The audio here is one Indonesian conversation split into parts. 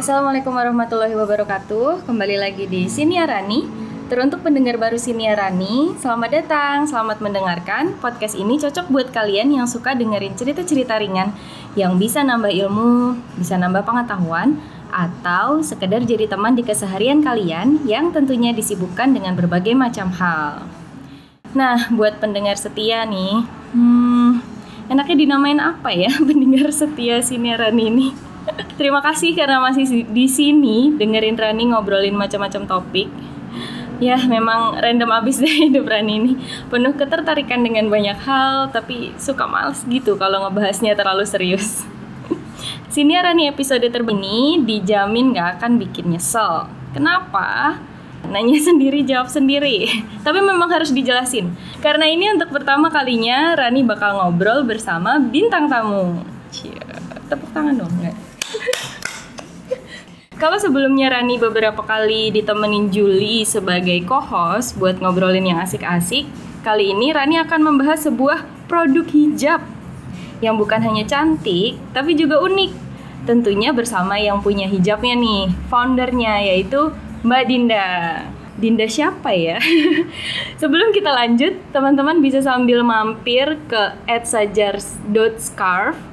Assalamualaikum warahmatullahi wabarakatuh. Kembali lagi di Siniarani. Teruntuk pendengar baru Siniarani, selamat datang, selamat mendengarkan. Podcast ini cocok buat kalian yang suka dengerin cerita-cerita ringan yang bisa nambah ilmu, bisa nambah pengetahuan, atau sekedar jadi teman di keseharian kalian yang tentunya disibukkan dengan berbagai macam hal. Nah, buat pendengar setia nih, hmm, enaknya dinamain apa ya pendengar setia Siniarani ini? Terima kasih karena masih di sini dengerin Rani ngobrolin macam-macam topik. Ya, memang random abis deh hidup Rani ini. Penuh ketertarikan dengan banyak hal, tapi suka males gitu kalau ngebahasnya terlalu serius. Sini Rani episode terbaru dijamin gak akan bikin nyesel. Kenapa? Nanya sendiri, jawab sendiri. Tapi memang harus dijelasin. Karena ini untuk pertama kalinya Rani bakal ngobrol bersama bintang tamu. Cia, tepuk tangan dong, enggak? Kalau sebelumnya Rani beberapa kali ditemenin Juli sebagai co-host buat ngobrolin yang asik-asik, kali ini Rani akan membahas sebuah produk hijab yang bukan hanya cantik, tapi juga unik. Tentunya bersama yang punya hijabnya nih, foundernya yaitu Mbak Dinda. Dinda siapa ya? Sebelum kita lanjut, teman-teman bisa sambil mampir ke @sajar.scarf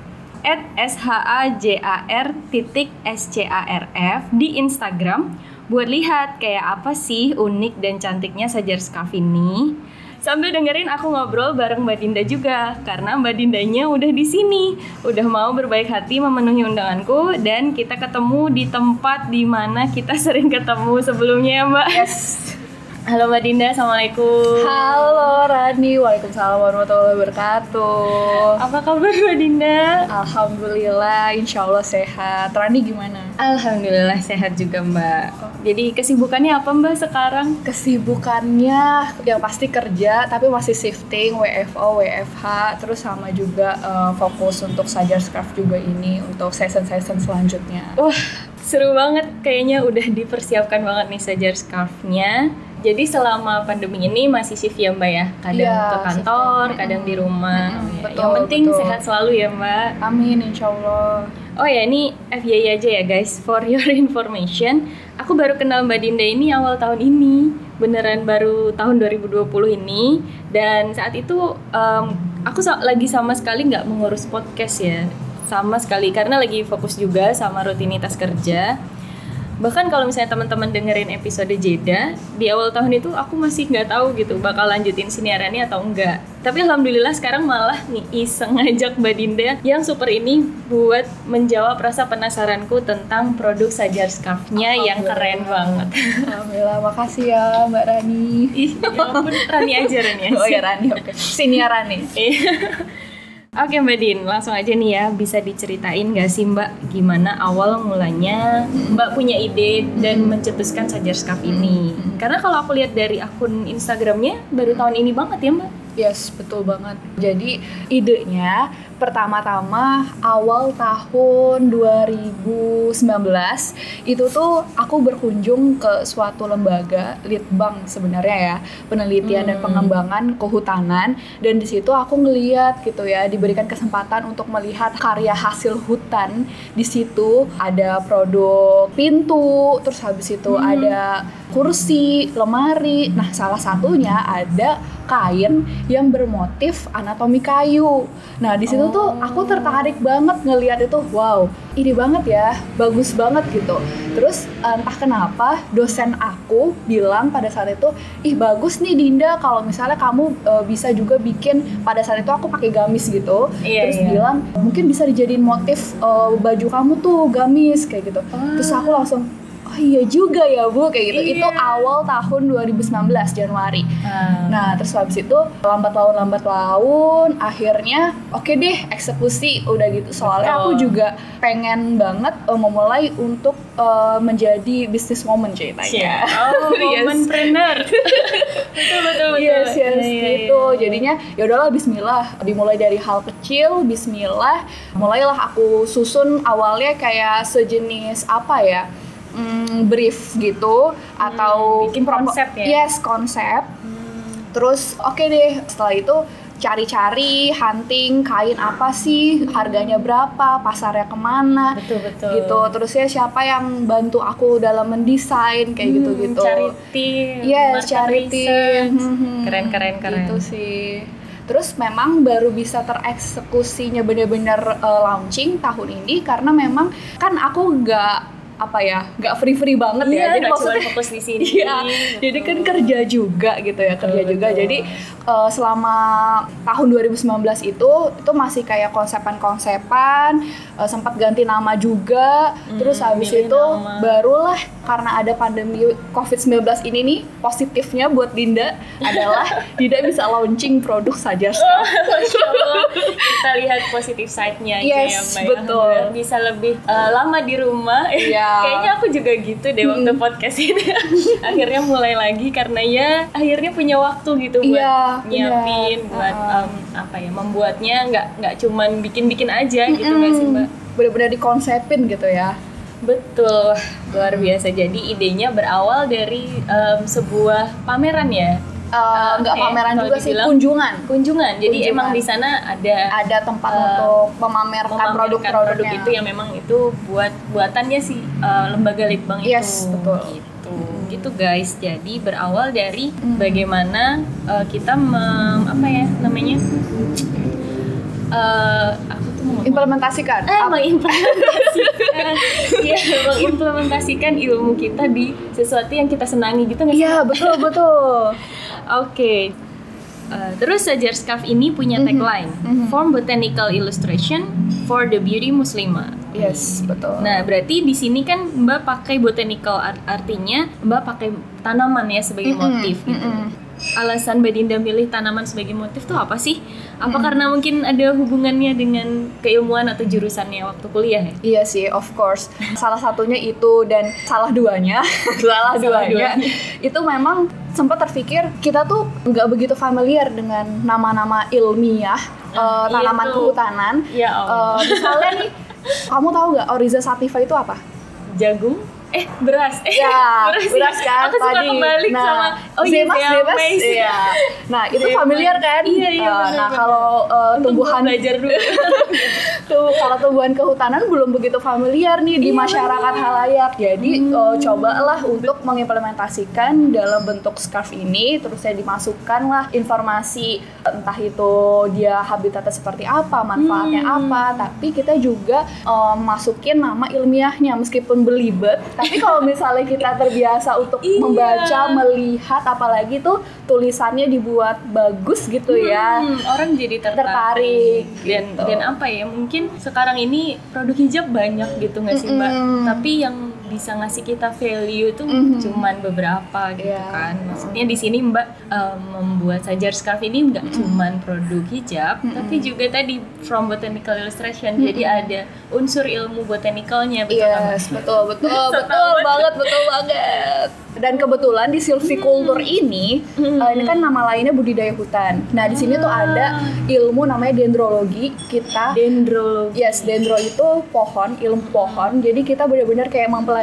at shajar titik scarf di Instagram buat lihat kayak apa sih unik dan cantiknya sajar scarf ini. Sambil dengerin aku ngobrol bareng Mbak Dinda juga karena Mbak Dindanya udah di sini, udah mau berbaik hati memenuhi undanganku dan kita ketemu di tempat di mana kita sering ketemu sebelumnya, Mbak. Yes. Halo Mbak Dinda, Assalamualaikum. Halo Rani, Waalaikumsalam warahmatullahi wabarakatuh. Apa kabar Mbak Dinda? Alhamdulillah, insya Allah sehat. Rani gimana? Alhamdulillah sehat juga Mbak. Jadi kesibukannya apa Mbak sekarang? Kesibukannya yang pasti kerja, tapi masih shifting WFO, WFH, terus sama juga uh, fokus untuk Sajar Scarf juga ini untuk season-season selanjutnya. Wah, seru banget. Kayaknya udah dipersiapkan banget nih Sajar Scarf-nya. Jadi selama pandemi ini masih shift ya Mbak ya? Kadang Iya, ke kantor, shifting. kadang di rumah. Mm-mm, Oh, ya. betul, Yang penting betul. sehat selalu ya Mbak. Amin, insya Allah. Oh ya, ini FYI aja ya guys, for your information. Aku baru kenal Mbak Dinda ini awal tahun ini, beneran baru tahun 2020 ini. Dan saat itu em, aku lagi sama sekali nggak mengurus podcast ya, sama sekali karena lagi fokus juga sama rutinitas kerja. Bahkan kalau misalnya teman-teman dengerin episode Jeda di awal tahun itu aku masih nggak tahu gitu bakal lanjutin siniarannya atau enggak. Tapi alhamdulillah sekarang malah nih iseng ngajak Mbak Dinda yang super ini buat menjawab rasa penasaranku tentang produk sajar scarf-nya yang keren banget. Alhamdulillah, makasih ya Mbak Rani. Ih, ya ampun, Rani aja Rani aja. Oh ya Rani, oke. Sini ya Rani. Iya. Oke Mbak Din, langsung aja nih ya bisa diceritain gak sih Mbak gimana awal mulanya Mbak punya ide dan mencetuskan sajar scarf ini? Karena kalau aku lihat dari akun Instagramnya baru tahun ini banget ya Mbak. Yes, betul banget. Jadi idenya pertama-tama awal tahun 2019 itu tuh aku berkunjung ke suatu lembaga litbang sebenarnya ya penelitian dan Hmm. pengembangan kehutanan dan di situ aku ngeliat gitu ya diberikan kesempatan untuk melihat karya hasil hutan di situ ada produk pintu terus habis itu Hmm. ada kursi lemari nah salah satunya ada kain yang bermotif anatomi kayu. Nah, di situ tuh aku tertarik banget ngelihat itu, wow, ini banget ya, bagus banget gitu. Terus entah kenapa dosen aku bilang pada saat itu, ih bagus nih Dinda kalau misalnya kamu eh, bisa juga bikin pada saat itu aku pakai gamis gitu. Iya, Terus iya. bilang mungkin bisa dijadiin motif eh, baju kamu tuh gamis kayak gitu. Terus aku langsung Oh iya juga ya Bu kayak gitu. Itu Iya. awal tahun 2019 Januari. Nah, Nah, terus habis itu lambat laun lambat laun akhirnya oke deh eksekusi udah gitu. Soalnya Betul. aku juga pengen banget eh, memulai untuk eh, menjadi business woman ceritanya. oh, Yes. momentpreneur. betul betul betul. Yes, yes, Iya, iya, gitu. iya. Jadinya ya udahlah Bismillah. Dimulai dari hal kecil, Bismillah. Mulailah aku susun awalnya kayak sejenis apa ya? Mm, brief gitu atau bikin konsep ya? Yes, konsep. Terus oke deh setelah itu cari-cari, hunting kain apa sih, harganya berapa, pasarnya ke mana, Betul betul. gitu. Terus ya siapa yang bantu aku dalam mendesain kayak gitu-gitu. Hmm, Charity. Yes, market charity. research. Hmm, Keren keren keren. Gitu sih. Terus memang baru bisa tereksekusinya bener-bener uh, launching tahun ini karena memang kan aku nggak apa ya nggak free free banget Iya, ya jadi maksudnya fokus di sini. Iya, jadi kan kerja juga gitu ya kerja Betul, juga betul. jadi uh, selama tahun 2019 itu itu masih kayak konsepan-konsepan uh, sempat ganti nama juga Hmm, terus habis itu nama. barulah karena ada pandemi COVID-19 ini nih positifnya buat Dinda adalah Dinda bisa launching produk saja Allah, kita lihat positif side-nya Yes, ya Mbak. ya. betul. Alhamdulillah Bisa lebih uh, lama di rumah. Iya. Kayaknya aku juga gitu deh waktu podcast ini. akhirnya mulai lagi karena ya akhirnya punya waktu gitu buat Iya, nyiapin, benar. buat Uh-uh. um, apa ya, membuatnya nggak nggak cuman bikin-bikin aja gitu nggak sih Mbak? Bener-bener dikonsepin gitu ya. Betul, luar biasa. Jadi idenya berawal dari um, sebuah pameran ya. Uh, nggak Oke, pameran kalau juga sih, dibilang- kunjungan. Kunjungan. Jadi Kunjungan. emang di sana ada Ada tempat Uh, untuk memamerkan memamerkan produk-produknya. produk itu yang memang itu buat buatannya si uh, lembaga litbang Yes, itu betul. gitu gitu guys jadi berawal dari Hmm. bagaimana uh, kita mem, apa ya namanya uh, implementasikan. eh, mengimplementasikan ya mengimplementasikan ilmu kita di sesuatu yang kita senangi gitu nggak sih Iya, betul betul. Oke. Uh, terus Sajar Scarf ini punya Mhm. tagline Mhm. Form Botanical Illustration for the Beauty Muslimah. Yes, betul. Nah, berarti di sini kan Mbak pakai botanical art- artinya Mbak pakai tanaman ya sebagai Mm-mm, motif gitu. mm-mm. Alasan Mbak Dinda milih tanaman sebagai motif tuh apa sih? Apa karena mungkin ada hubungannya dengan keilmuan atau jurusannya waktu kuliah ya? Iya sih, of course. Salah satunya itu dan salah duanya, salah duanya itu memang sempat terpikir kita tuh nggak begitu familiar dengan nama-nama ilmiah iya tanaman tuh. kehutanan. Ya Allah. Eh, misalnya nih, kamu tahu nggak Oriza sativa itu apa? Jagung? Eh, beras. Eh, Ya, ya. beras kan Aku suka tadi. kebalik nah, sama oh iya, Zea Zemas, Mace. iya. Nah, itu familiar kan? Iya, iya, Eh, benar, Nah, kalau gua tumbuhan belajar dulu. tuh kalau tumbuhan kehutanan belum begitu familiar nih di Iya, masyarakat halayak. Jadi eh, cobalah untuk mengimplementasikan dalam bentuk scarf ini terus saya dimasukkan lah informasi entah itu dia habitatnya seperti apa, manfaatnya Hmm. apa, tapi kita juga eh, masukin nama ilmiahnya meskipun belibet. Tapi kalau misalnya kita terbiasa untuk Iya. membaca, melihat apalagi tuh tulisannya dibuat bagus gitu ya. Hmm, orang jadi tertarik. Tertarik, Dan gitu. dan apa ya? Mungkin sekarang ini produk hijab banyak gitu nggak sih, Mbak? Mm-mm. Tapi yang bisa ngasih kita value tuh Mhm. cuman beberapa gitu Iya. kan. Maksudnya di sini Mbak um, membuat sajar scarf ini nggak cuman produk hijab, tapi juga tadi from botanical illustration. Jadi ada unsur ilmu botanicalnya betul kan? Yes, betul, betul, betul banget, betul banget. Dan kebetulan di silviculture ini, Hmm. eh, ini kan nama lainnya budidaya hutan. Nah, di sini tuh Ah. ada ilmu namanya dendrologi. Kita Dendrologi. Yes, dendro itu pohon, ilmu pohon. Jadi kita benar-benar kayak mempelajari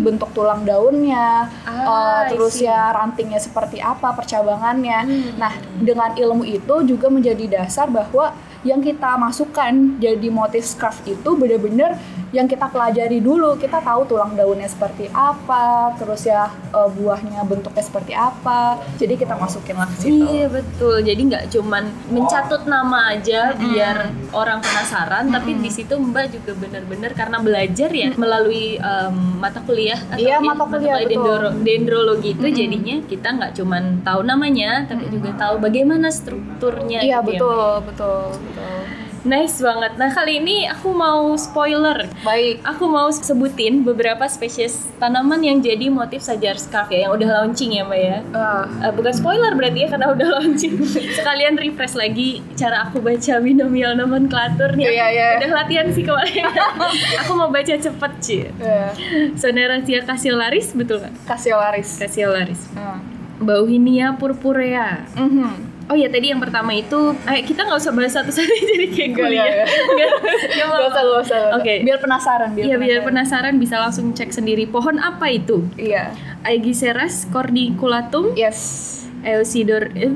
bentuk tulang daunnya, Ah, eh, terus ya rantingnya seperti apa, percabangannya. Hmm. Nah, dengan ilmu itu juga menjadi dasar bahwa yang kita masukkan jadi motif scarf itu benar-benar yang kita pelajari dulu. Kita tahu tulang daunnya seperti apa, terus ya eh, buahnya bentuknya seperti apa. Jadi kita masukin lah ke situ. Iya betul. Jadi nggak cuman mencatut nama aja biar orang penasaran, tapi di situ Mbak juga benar-benar karena belajar ya melalui em, mata kuliah atau Iya, ya, mata kuliah, betul. dendro- dendrologi itu jadinya kita nggak cuman tahu namanya, tapi juga tahu bagaimana strukturnya. Iya, gitu ya, betul, betul, betul. Nice banget. Nah kali ini aku mau spoiler. Baik. Aku mau sebutin beberapa spesies tanaman yang jadi motif sajar scarf ya, yang udah launching ya Mbak ya. Ah, Eh, bukan spoiler berarti ya karena udah launching. Sekalian refresh lagi cara aku baca binomial nomenklatur nih. Iya, iya. Udah latihan sih kemarin. aku mau baca cepet sih. iya. Soneracia cassiolaris betul nggak? Kasiolaris. Cassiolaris. Ah. Bauhinia purpurea. Mhm. Oh ya tadi yang pertama itu, eh, kita nggak usah bahas satu-satu jadi kayak Enggak, kuliah. ya, ya. Nggak, nggak Gak usah, gak usah. gak usah. Oke. Biar penasaran, biar Iya biar penasaran bisa langsung cek sendiri pohon apa itu. Iya. Aegiseras cordiculatum Yes. Eusidor eh,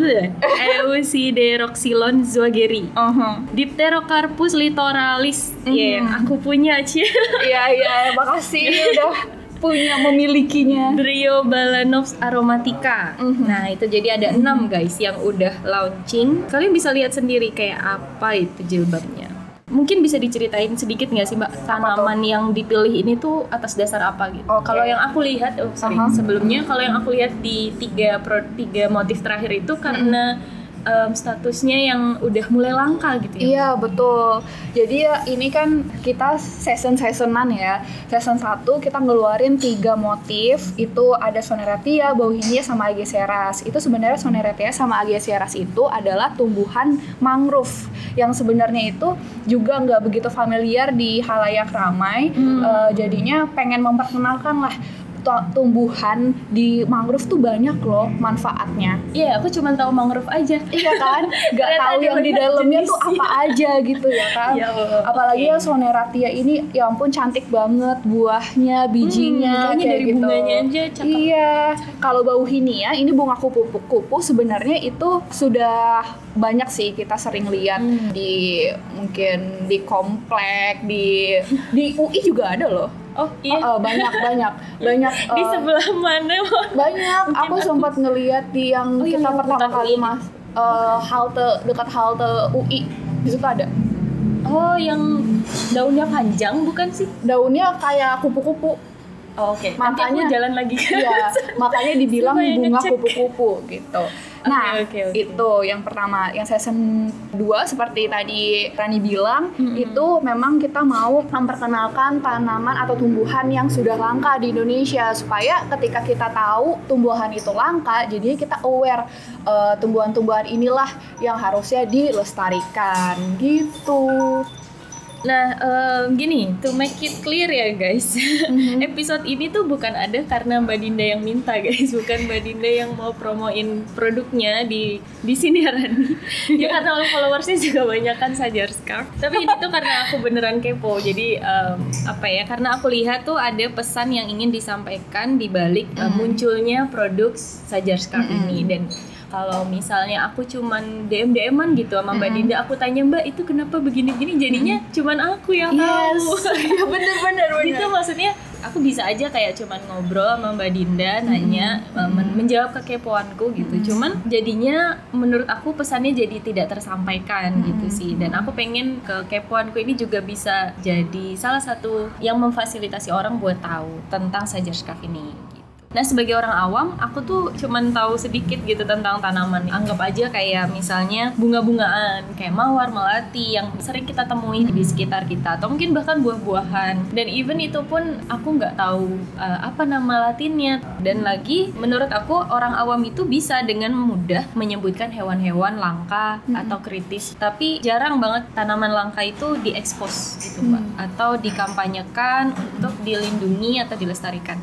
Eusideroxylon zoageri. Uh-huh. Dipterocarpus litoralis. Iya, yang aku punya, Cie. Iya iya, makasih udah punya memilikinya. Driobalanops aromatica. Mhm. Nah, itu jadi ada enam guys yang udah launching. Kalian bisa lihat sendiri kayak apa itu jilbabnya. Mungkin bisa diceritain sedikit nggak sih Mbak tanaman yang dipilih ini tuh atas dasar apa gitu? Oke. Kalau yang aku lihat, oh, sorry, Aha. sebelumnya kalau yang aku lihat di tiga pro, tiga motif terakhir itu karena em, statusnya yang udah mulai langka gitu ya. Iya betul. Jadi ya ini kan kita season seasonan ya. Season 1 kita ngeluarin tiga motif. Itu ada Soneratia, Bauhinia, sama Ageseras. Itu sebenarnya Soneratia sama Ageseras itu adalah tumbuhan mangrove yang sebenarnya itu juga nggak begitu familiar di halayak ramai. Hmm. Eh, jadinya pengen memperkenalkan lah tumbuhan di mangrove tuh banyak loh manfaatnya. Iya, aku cuma tahu mangrove aja. Iya kan? Gak tahu yang di dalamnya tuh apa aja gitu ya kan? Ya Allah, Apalagi yang Soneratia ini ya ampun cantik banget buahnya, bijinya Hmm, kayak dari gitu. bunganya aja cakep. Iya. Kalau bau hinia ini bunga kupu-kupu sebenarnya itu sudah banyak sih kita sering lihat Hmm. di mungkin di komplek di di UI juga ada loh. Oh iya. Oh, oh, banyak banyak banyak di eh, sebelah mana? banyak Mungkin aku sempat ngeliat di yang Oh, iya, kita yang pertama kali UI. mas eh, halte dekat halte UI di situ ada Oh, yang daunnya panjang bukan sih? daunnya kayak kupu-kupu Oh, Oke, nanti aku Makanya- jalan lagi Iya, makanya dibilang bunga kupu-kupu gitu. Nah, oke, oke. itu yang pertama, yang season 2 seperti tadi Rani bilang, Mm-mm. itu memang kita mau memperkenalkan tanaman atau tumbuhan yang sudah langka di Indonesia supaya ketika kita tahu tumbuhan itu langka, jadi kita aware eh, tumbuhan-tumbuhan inilah yang harusnya dilestarikan gitu. Nah, em, gini, to make it clear ya guys, Mhm. episode ini tuh bukan ada karena Mbak Dinda yang minta guys, bukan Mbak Dinda yang mau promoin produknya di di sini Rani. ya karena followersnya juga banyak kan Sajar Scarf. Tapi ini tuh karena aku beneran kepo, jadi em, apa ya? Karena aku lihat tuh ada pesan yang ingin disampaikan di balik em, Mhm. munculnya produk Sajar Scarf Mhm. ini dan kalau misalnya aku cuman DM DM-an gitu sama Mbak. Dinda, aku tanya Mbak itu kenapa begini-begini, jadinya cuman aku yang tahu. Iya bener-bener gitu maksudnya aku bisa aja kayak cuman ngobrol sama Mbak Dinda nanya uh, men- menjawab kekepoanku gitu. Cuman jadinya menurut aku pesannya jadi tidak tersampaikan gitu sih. Dan aku pengen kekepoanku ini juga bisa jadi salah satu yang memfasilitasi orang buat tahu tentang sajar scarf ini. Nah sebagai orang awam, aku tuh cuman tahu sedikit gitu tentang tanaman. Anggap aja kayak misalnya bunga-bungaan, kayak mawar, melati yang sering kita temui di sekitar kita, atau mungkin bahkan buah-buahan. Dan even itu pun aku nggak tahu uh, apa nama latinnya. Dan lagi, menurut aku orang awam itu bisa dengan mudah menyebutkan hewan-hewan langka Mm-mm. atau kritis. Tapi jarang banget tanaman langka itu diekspos gitu, mbak, Hmm. atau dikampanyekan untuk dilindungi atau dilestarikan.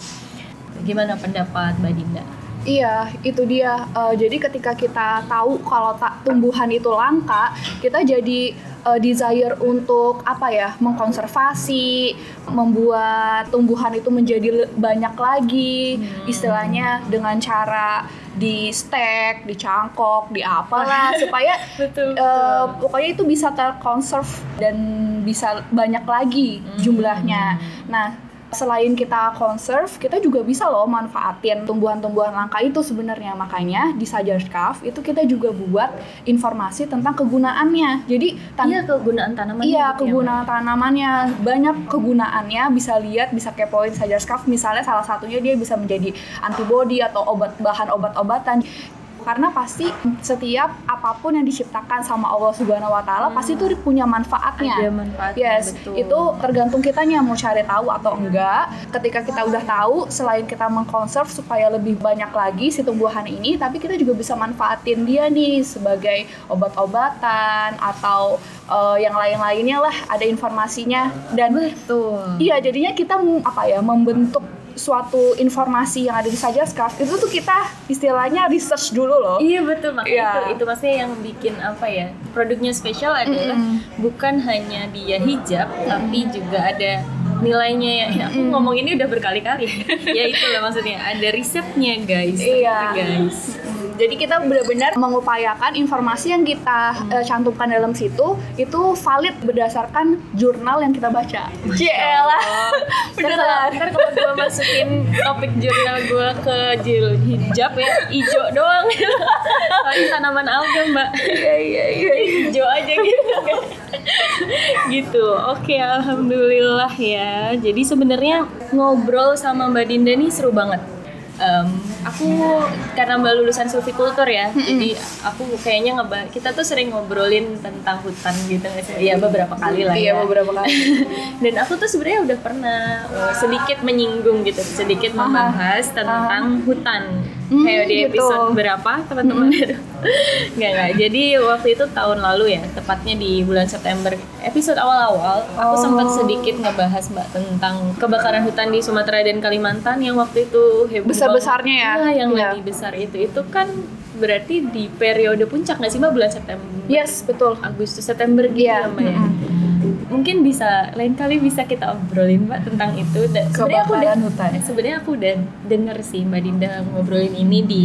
Gimana pendapat Mbak Dinda? Iya, itu dia. Eh, jadi ketika kita tahu kalau tak tumbuhan itu langka, kita jadi eh, desire untuk apa ya, mengkonservasi, membuat tumbuhan itu menjadi banyak lagi, Hmm. istilahnya dengan cara di stack, dicangkok, di apalah supaya Betul. eh, pokoknya itu bisa terkonserv dan bisa banyak lagi Hmm. jumlahnya. Nah, selain kita conserve, kita juga bisa loh manfaatin tumbuhan-tumbuhan langka itu sebenarnya. Makanya di Sajar Scarf itu kita juga buat informasi tentang kegunaannya. Jadi tan- Iya kegunaan tanaman. Iya, kegunaan tanamannya banyak kegunaannya bisa lihat, bisa kepoin Sajar Scarf misalnya salah satunya dia bisa menjadi antibody atau obat bahan obat-obatan. Karena pasti setiap apa pun yang diciptakan sama Allah Subhanahu wa taala pasti itu punya manfaatnya. Ada manfaatnya. Yes, betul. itu tergantung kitanya mau cari tahu atau enggak. Ketika kita udah tahu, selain kita mengkonserv supaya lebih banyak lagi si tumbuhan ini, tapi kita juga bisa manfaatin dia nih sebagai obat-obatan atau eh, yang lain-lainnya lah ada informasinya dan betul. iya jadinya kita apa ya membentuk suatu informasi yang ada di Saja Scarf itu tuh kita istilahnya research dulu loh. Iya betul. Makanya Iya. itu itu maksudnya yang bikin apa ya produknya spesial adalah Mm-mm. bukan hanya dia hijab tapi juga ada nilainya yang ya, aku ngomong ini udah berkali-kali. Ya itulah maksudnya. Ada risetnya guys. Iya. ternyata, guys. Mm, Jadi kita benar-benar mengupayakan informasi yang kita eh, cantumkan dalam situ itu valid berdasarkan jurnal yang kita baca. Jelah. Ntar kalau, ntar kalau gue masukin topik jurnal gue ke jil hijab ya hijau doang. Soalnya tanaman alga mbak. Iya iya iya. hijau aja gitu gitu. Oke alhamdulillah ya. Jadi sebenarnya ngobrol sama mbak Dinda nih seru banget Em, aku karena mbak lulusan silvikultur ya jadi aku kayaknya ngeba kita tuh sering ngobrolin tentang hutan gitu nggak sih? Ya beberapa kali lah Iya ya. beberapa kali. dan aku tuh sebenarnya udah pernah uh, sedikit menyinggung gitu sedikit membahas tentang hutan Hmm, kayak di gitu. episode berapa teman-teman? Nggak nggak. Jadi waktu itu tahun lalu ya tepatnya di bulan September. Episode awal-awal aku Oh. sempat sedikit ngebahas mbak tentang kebakaran hutan di Sumatera dan Kalimantan yang waktu itu heboh Besar-besarnya ya? Iya, yang Iya. lagi besar itu. Itu kan berarti di periode puncak nggak sih mbak? Bulan September. Yes, betul. Agustus September gitu ya Iya, mbak ya mungkin bisa lain kali bisa kita obrolin mbak tentang itu sebenarnya aku udah hutan. eh, sebenarnya aku udah denger sih mbak Dinda ngobrolin ini di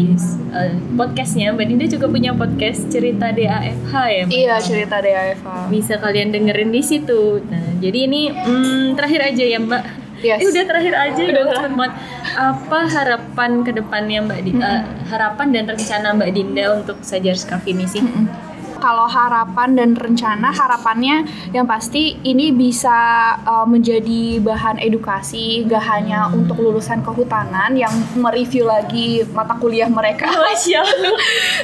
eh, podcastnya mbak Dinda juga punya podcast cerita DAFH ya mbak Iya cerita DAFA. bisa kalian dengerin di situ nah jadi ini hmm, terakhir aja ya mbak Yes. Eh, udah terakhir aja Udah udah terakhir. banget. Apa harapan ke depannya Mbak Dinda? eh, harapan dan rencana Mbak Dinda untuk Sajar Scarf ini sih? Kalau harapan dan rencana, harapannya yang pasti ini bisa uh, menjadi bahan edukasi, gak hanya untuk lulusan kehutanan yang mereview lagi mata kuliah mereka, Masya Allah.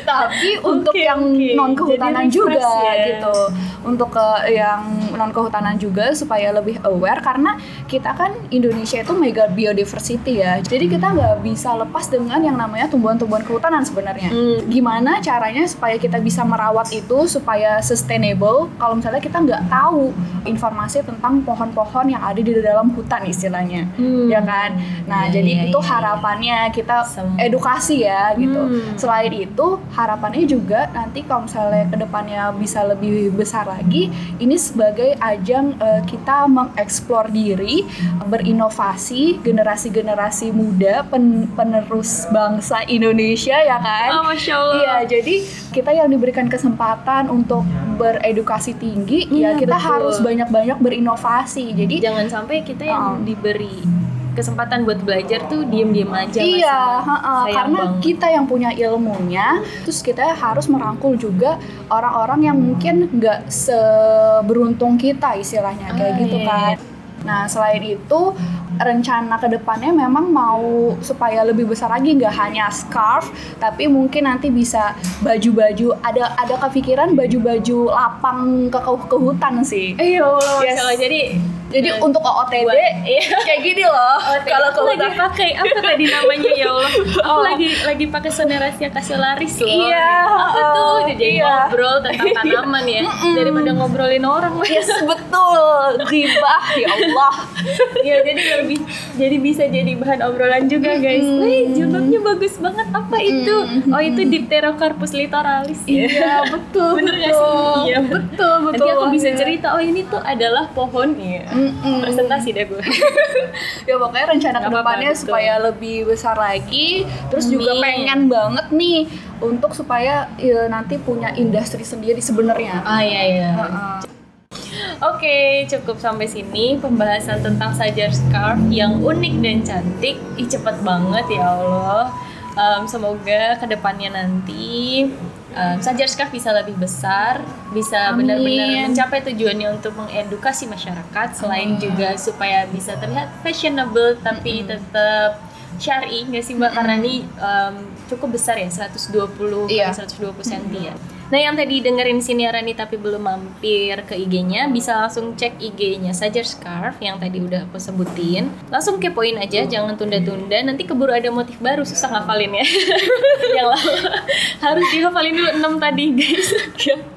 tapi untuk Oke, yang oke. non kehutanan juga ya. gitu, untuk ke yang non kehutanan juga supaya lebih aware karena kita kan Indonesia itu mega biodiversity ya, jadi kita nggak bisa lepas dengan yang namanya tumbuhan-tumbuhan kehutanan sebenarnya Hmm. gimana caranya supaya kita bisa merawat itu supaya sustainable kalau misalnya kita nggak tahu informasi tentang pohon-pohon yang ada di dalam hutan istilahnya Hmm. ya kan nah Iya, jadi iya, itu iya. harapannya kita Sem- edukasi ya gitu Hmm. selain itu harapannya juga nanti kalau misalnya ke depannya bisa lebih besar lagi ini sebagai ajang eh, kita mengeksplor diri berinovasi generasi-generasi muda pen- penerus bangsa Indonesia ya kan Oh, Masya Allah. Iya, jadi kita yang diberikan kesempatan untuk beredukasi tinggi, Iya, ya kita betul. harus banyak-banyak berinovasi. Jadi Jangan sampai kita yang Oh. diberi kesempatan buat belajar tuh diem-diem aja. Iya, ha-ha, Sayang karena banget. kita yang punya ilmunya, terus kita harus merangkul juga orang-orang yang mungkin nggak seberuntung kita istilahnya kayak Ah, gitu iya, kan. Nah selain itu rencana ke depannya memang mau supaya lebih besar lagi nggak hanya scarf, tapi mungkin nanti bisa baju-baju ada ada kepikiran baju-baju lapang ke ke, ke hutan sih. Eh, ya Allah, Masya Yes. Jadi Jadi eh, untuk OOTD buat- iya. kayak gini loh. kalau ke lagi pakai apa tadi namanya ya Allah aku Oh. lagi lagi pakai sonerasia Casiolaris loh Iya, apa tuh oh, jadi iya. ngobrol tentang tanaman ya daripada ngobrolin orang Yes betul, gibah ya Allah. ya jadi lebih jadi bisa jadi bahan obrolan juga guys Wih jilbabnya bagus banget apa itu oh itu Dipterocarpus littoralis ya Iya betul Bener betul. sih? Iya. betul betul. nanti aku bisa banget. cerita oh ini tuh adalah pohon ya Mm-mm. presentasi deh gue ya pokoknya rencana ke depannya supaya lebih besar lagi terus juga Amin. pengen banget nih untuk supaya ya, nanti punya industri sendiri sebenarnya ah iya iya Heeh. Oke, cukup sampai sini pembahasan tentang sajar scarf yang unik dan cantik. Ih, cepet banget ya Allah. Em, semoga ke depannya nanti em, sajar scarf bisa lebih besar, bisa benar-benar mencapai tujuannya untuk mengedukasi masyarakat, selain Amin. juga supaya bisa terlihat fashionable tapi tetap syari nggak sih mbak karena ini em, cukup besar ya 120 Iya. kali 120 cm ya. Nah yang tadi dengerin siniaran nih tapi belum mampir ke IG-nya bisa langsung cek IG-nya Sajar Scarf yang tadi udah aku sebutin. Langsung kepoin aja, jangan tunda-tunda. Nanti keburu ada motif baru susah ngafalin ya. yang lalu harus dihafalin dulu 6 tadi guys.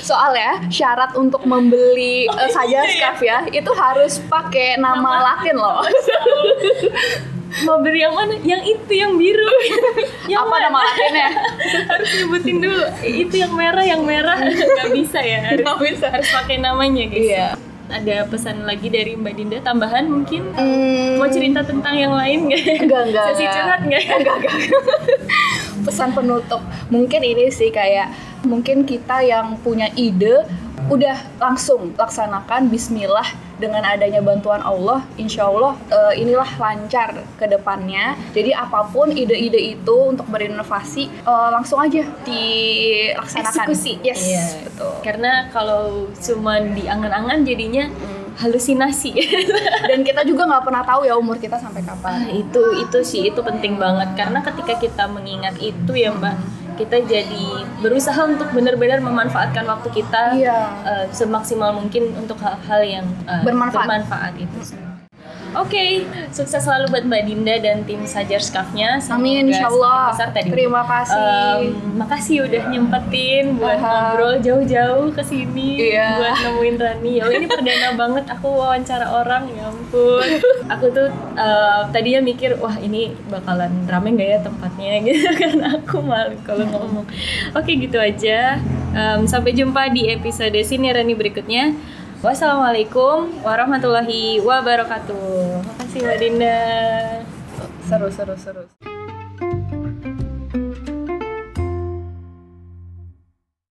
soalnya syarat untuk membeli eh, saja scarf ya itu harus pakai nama Latin loh Mau beli yang mana? Yang itu yang biru. yang apa mana? nama Latinnya harus nyebutin dulu. Itu yang merah, yang merah nggak bisa ya. Harus, Nggak bisa. harus pakai namanya guys. Iya. Ada pesan lagi dari Mbak Dinda tambahan mungkin? Hmm, Mau cerita tentang yang lain nggak? enggak enggak Sesi enggak. curhat nggak? enggak enggak pesan penutup mungkin ini sih kayak mungkin kita yang punya ide udah langsung laksanakan Bismillah dengan adanya bantuan Allah Insya Allah eh, inilah lancar ke depannya jadi apa pun ide-ide itu untuk berinovasi eh, langsung aja dilaksanakan Eksekusi. yes Iya. betul Karena kalau cuma di angan-angan jadinya halusinasi. dan kita juga nggak pernah tahu ya umur kita sampai Ah, kapan itu itu sih itu penting banget karena ketika kita mengingat itu ya Mbak, kita jadi berusaha untuk benar-benar memanfaatkan waktu kita Iya. eh, semaksimal mungkin untuk hal-hal yang eh, Bermanfaat. bermanfaat itu. Oke, sukses selalu buat Mbak Dinda dan tim Sajar Skafnya. Amin, insya Allah. Besar tadi. Terima kasih. Em, makasih udah nyempetin buat Aha. ngobrol jauh-jauh ke sini Iya. buat nemuin Rani. Ya ini perdana banget aku wawancara orang, ya ampun. Aku tuh eh, tadinya mikir wah ini bakalan rame nggak ya tempatnya gitu karena aku malu kalau ngomong. Oke gitu aja. Em, sampai jumpa di episode sini Rani berikutnya. Wassalamualaikum warahmatullahi wabarakatuh. Makasih Mbak Dinda. seru seru seru